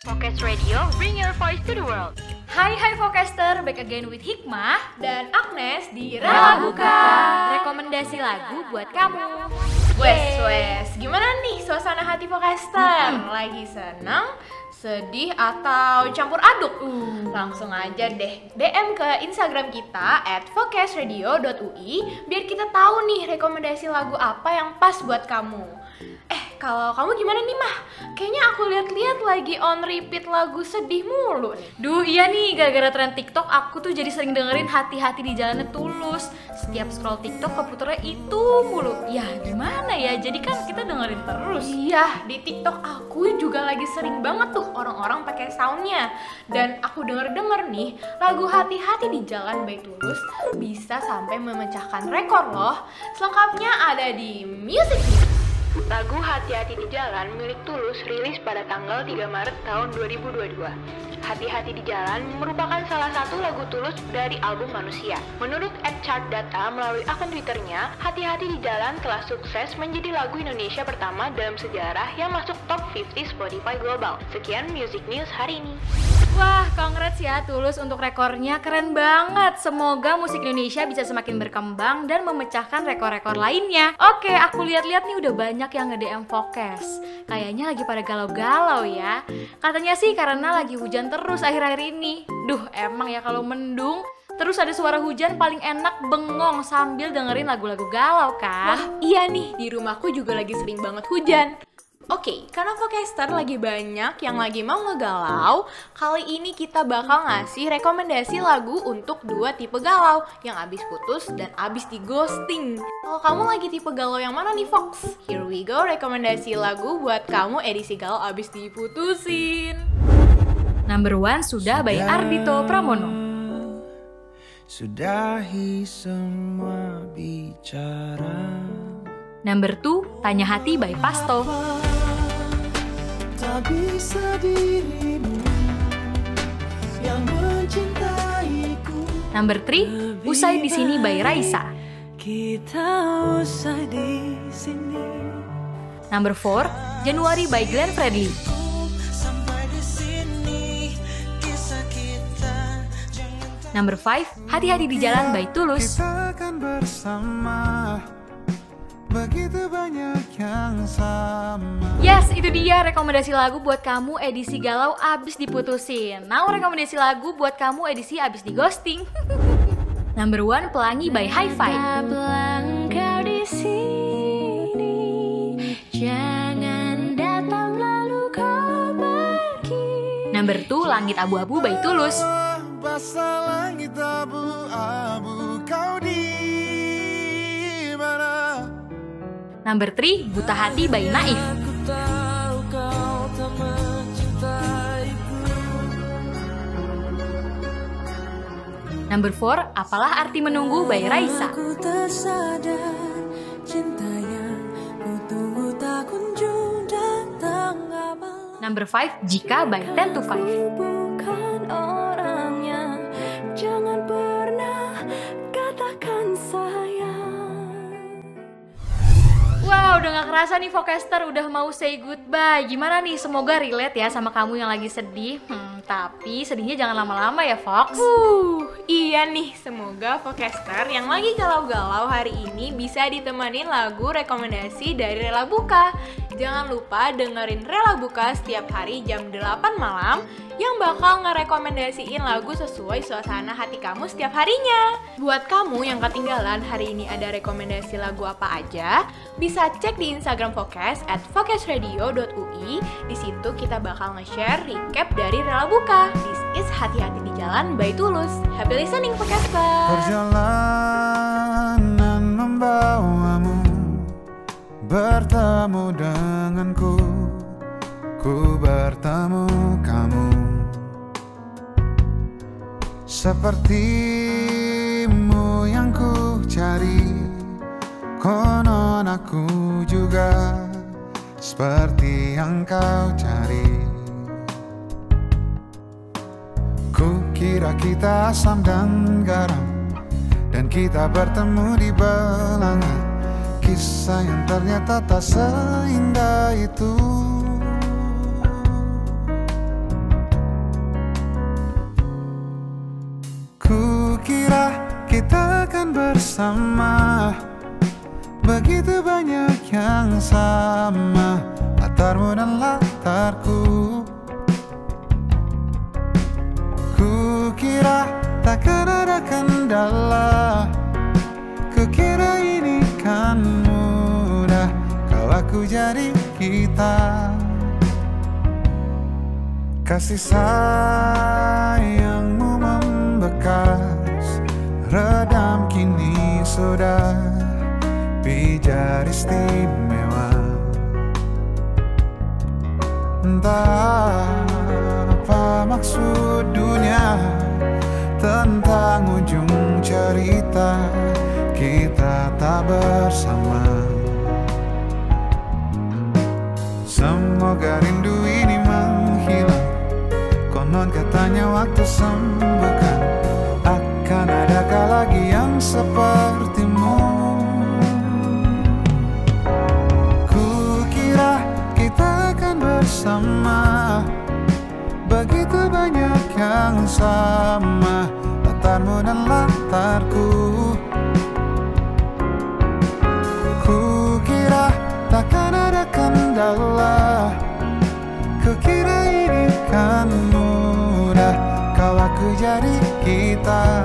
Focus Radio, bring your voice to the world. Hai hai Focaster, back again with Hikmah dan Agnes di Rela Buka Rekomendasi lagu buat kamu Wes, wes, gimana nih suasana hati Focaster? Lagi senang, sedih, atau campur aduk? Uh. Langsung aja deh DM ke Instagram kita at focusradio.ui biar kita tahu nih rekomendasi lagu apa yang pas buat kamu. Eh, kalau kamu gimana nih mah? Kayaknya aku lihat-lihat lagi on repeat lagu sedih mulu. Duh iya nih, gara-gara tren TikTok aku tuh jadi sering dengerin hati-hati di jalannya tulus Setiap scroll TikTok keputarnya itu mulu Ya gimana ya, jadi kan kita dengerin terus Iya, di TikTok aku juga lagi sering banget tuh orang-orang pakai soundnya. Dan aku denger-denger nih, lagu hati-hati di jalan by Tulus bisa sampai memecahkan rekor loh. Selengkapnya ada di Music. Lagu Hati-Hati di Jalan milik Tulus rilis pada tanggal 3 Maret tahun 2022. Hati-Hati di Jalan merupakan salah satu lagu Tulus dari album Manusia. Menurut Ed Chart Data melalui akun Twitternya, Hati-Hati di Jalan telah sukses menjadi lagu Indonesia pertama dalam sejarah yang masuk top 50 Spotify Global. Sekian Music News hari ini. Wah, congrats ya Tulus untuk rekornya keren banget. Semoga musik Indonesia bisa semakin berkembang dan memecahkan rekor-rekor lainnya. Oke, aku lihat-lihat nih udah banyak yang nge-DM Focus. Kayaknya lagi pada galau-galau ya. Katanya sih karena lagi hujan terus akhir-akhir ini. Duh, emang ya kalau mendung Terus ada suara hujan paling enak bengong sambil dengerin lagu-lagu galau kan? Wah, iya nih, di rumahku juga lagi sering banget hujan. Oke, karena Vocaster lagi banyak yang lagi mau ngegalau, kali ini kita bakal ngasih rekomendasi lagu untuk dua tipe galau, yang abis putus dan abis di ghosting. Kalau kamu lagi tipe galau yang mana nih Fox? Here we go, rekomendasi lagu buat kamu edisi galau abis diputusin. Number one sudah by Ardito Pramono. Sudahi semua bicara Number 2, Tanya Hati by Pasto. Tak bisa dirimu yang mencintaiku Number 3, Usai di sini by Raisa. Kita usai di sini Number 4, Januari by Glenn Fredly. Number 5, Hati-hati di jalan by Tulus. Kita akan bersama Begitu banyak yang sama Yes, itu dia rekomendasi lagu buat kamu edisi galau abis diputusin. Now rekomendasi lagu buat kamu edisi abis di ghosting. Number 1, Pelangi by Hi-Fi. Number 2, Langit Abu-Abu by Tulus. Number 3, Buta Hati by Naif. Number 4, Apalah Arti Menunggu by Raisa. Number 5, Jika by 10 to 5. Kerasa nih Vocaster udah mau say goodbye. Gimana nih, semoga relate ya sama kamu yang lagi sedih. Hmm, tapi sedihnya jangan lama-lama ya Fox. Uh, iya nih, semoga Vocaster yang lagi galau-galau hari ini bisa ditemenin lagu rekomendasi dari Rela Buka. Jangan lupa dengerin Rela Buka setiap hari jam 8 malam yang bakal ngerekomendasiin lagu sesuai suasana hati kamu setiap harinya. Buat kamu yang ketinggalan hari ini ada rekomendasi lagu apa aja, bisa cek di Instagram Focus at focusradio.ui. Di situ kita bakal nge-share recap dari Rela Buka. This is Hati-Hati di Jalan by Tulus. Happy listening, Focaster! Perjalanan membawamu Bertemu denganku Ku bertemu kamu. Sepertimu yang ku cari Konon aku juga Seperti yang kau cari. Ku kira kita asam dan garam Dan kita bertemu di belanga Kisah yang ternyata tak seindah itu. Kukira kita akan bersama. Begitu banyak yang sama Latarmu dan latarku. Kukira takkan ada kendala. Aku jadi kita. Kasih sayangmu membekas Redam kini sudah. Pijar istimewa. Entah apa maksud dunia Tentang ujung cerita Kita tak bersama Semoga rindu ini menghilang. Konon katanya waktu sembuhkan. Akan adakah lagi yang sepertimu? Kukira kita akan bersama. Begitu banyak yang sama. Latarmu dan latarku kendala Kukira ini kan mudah Kau aku jadi kita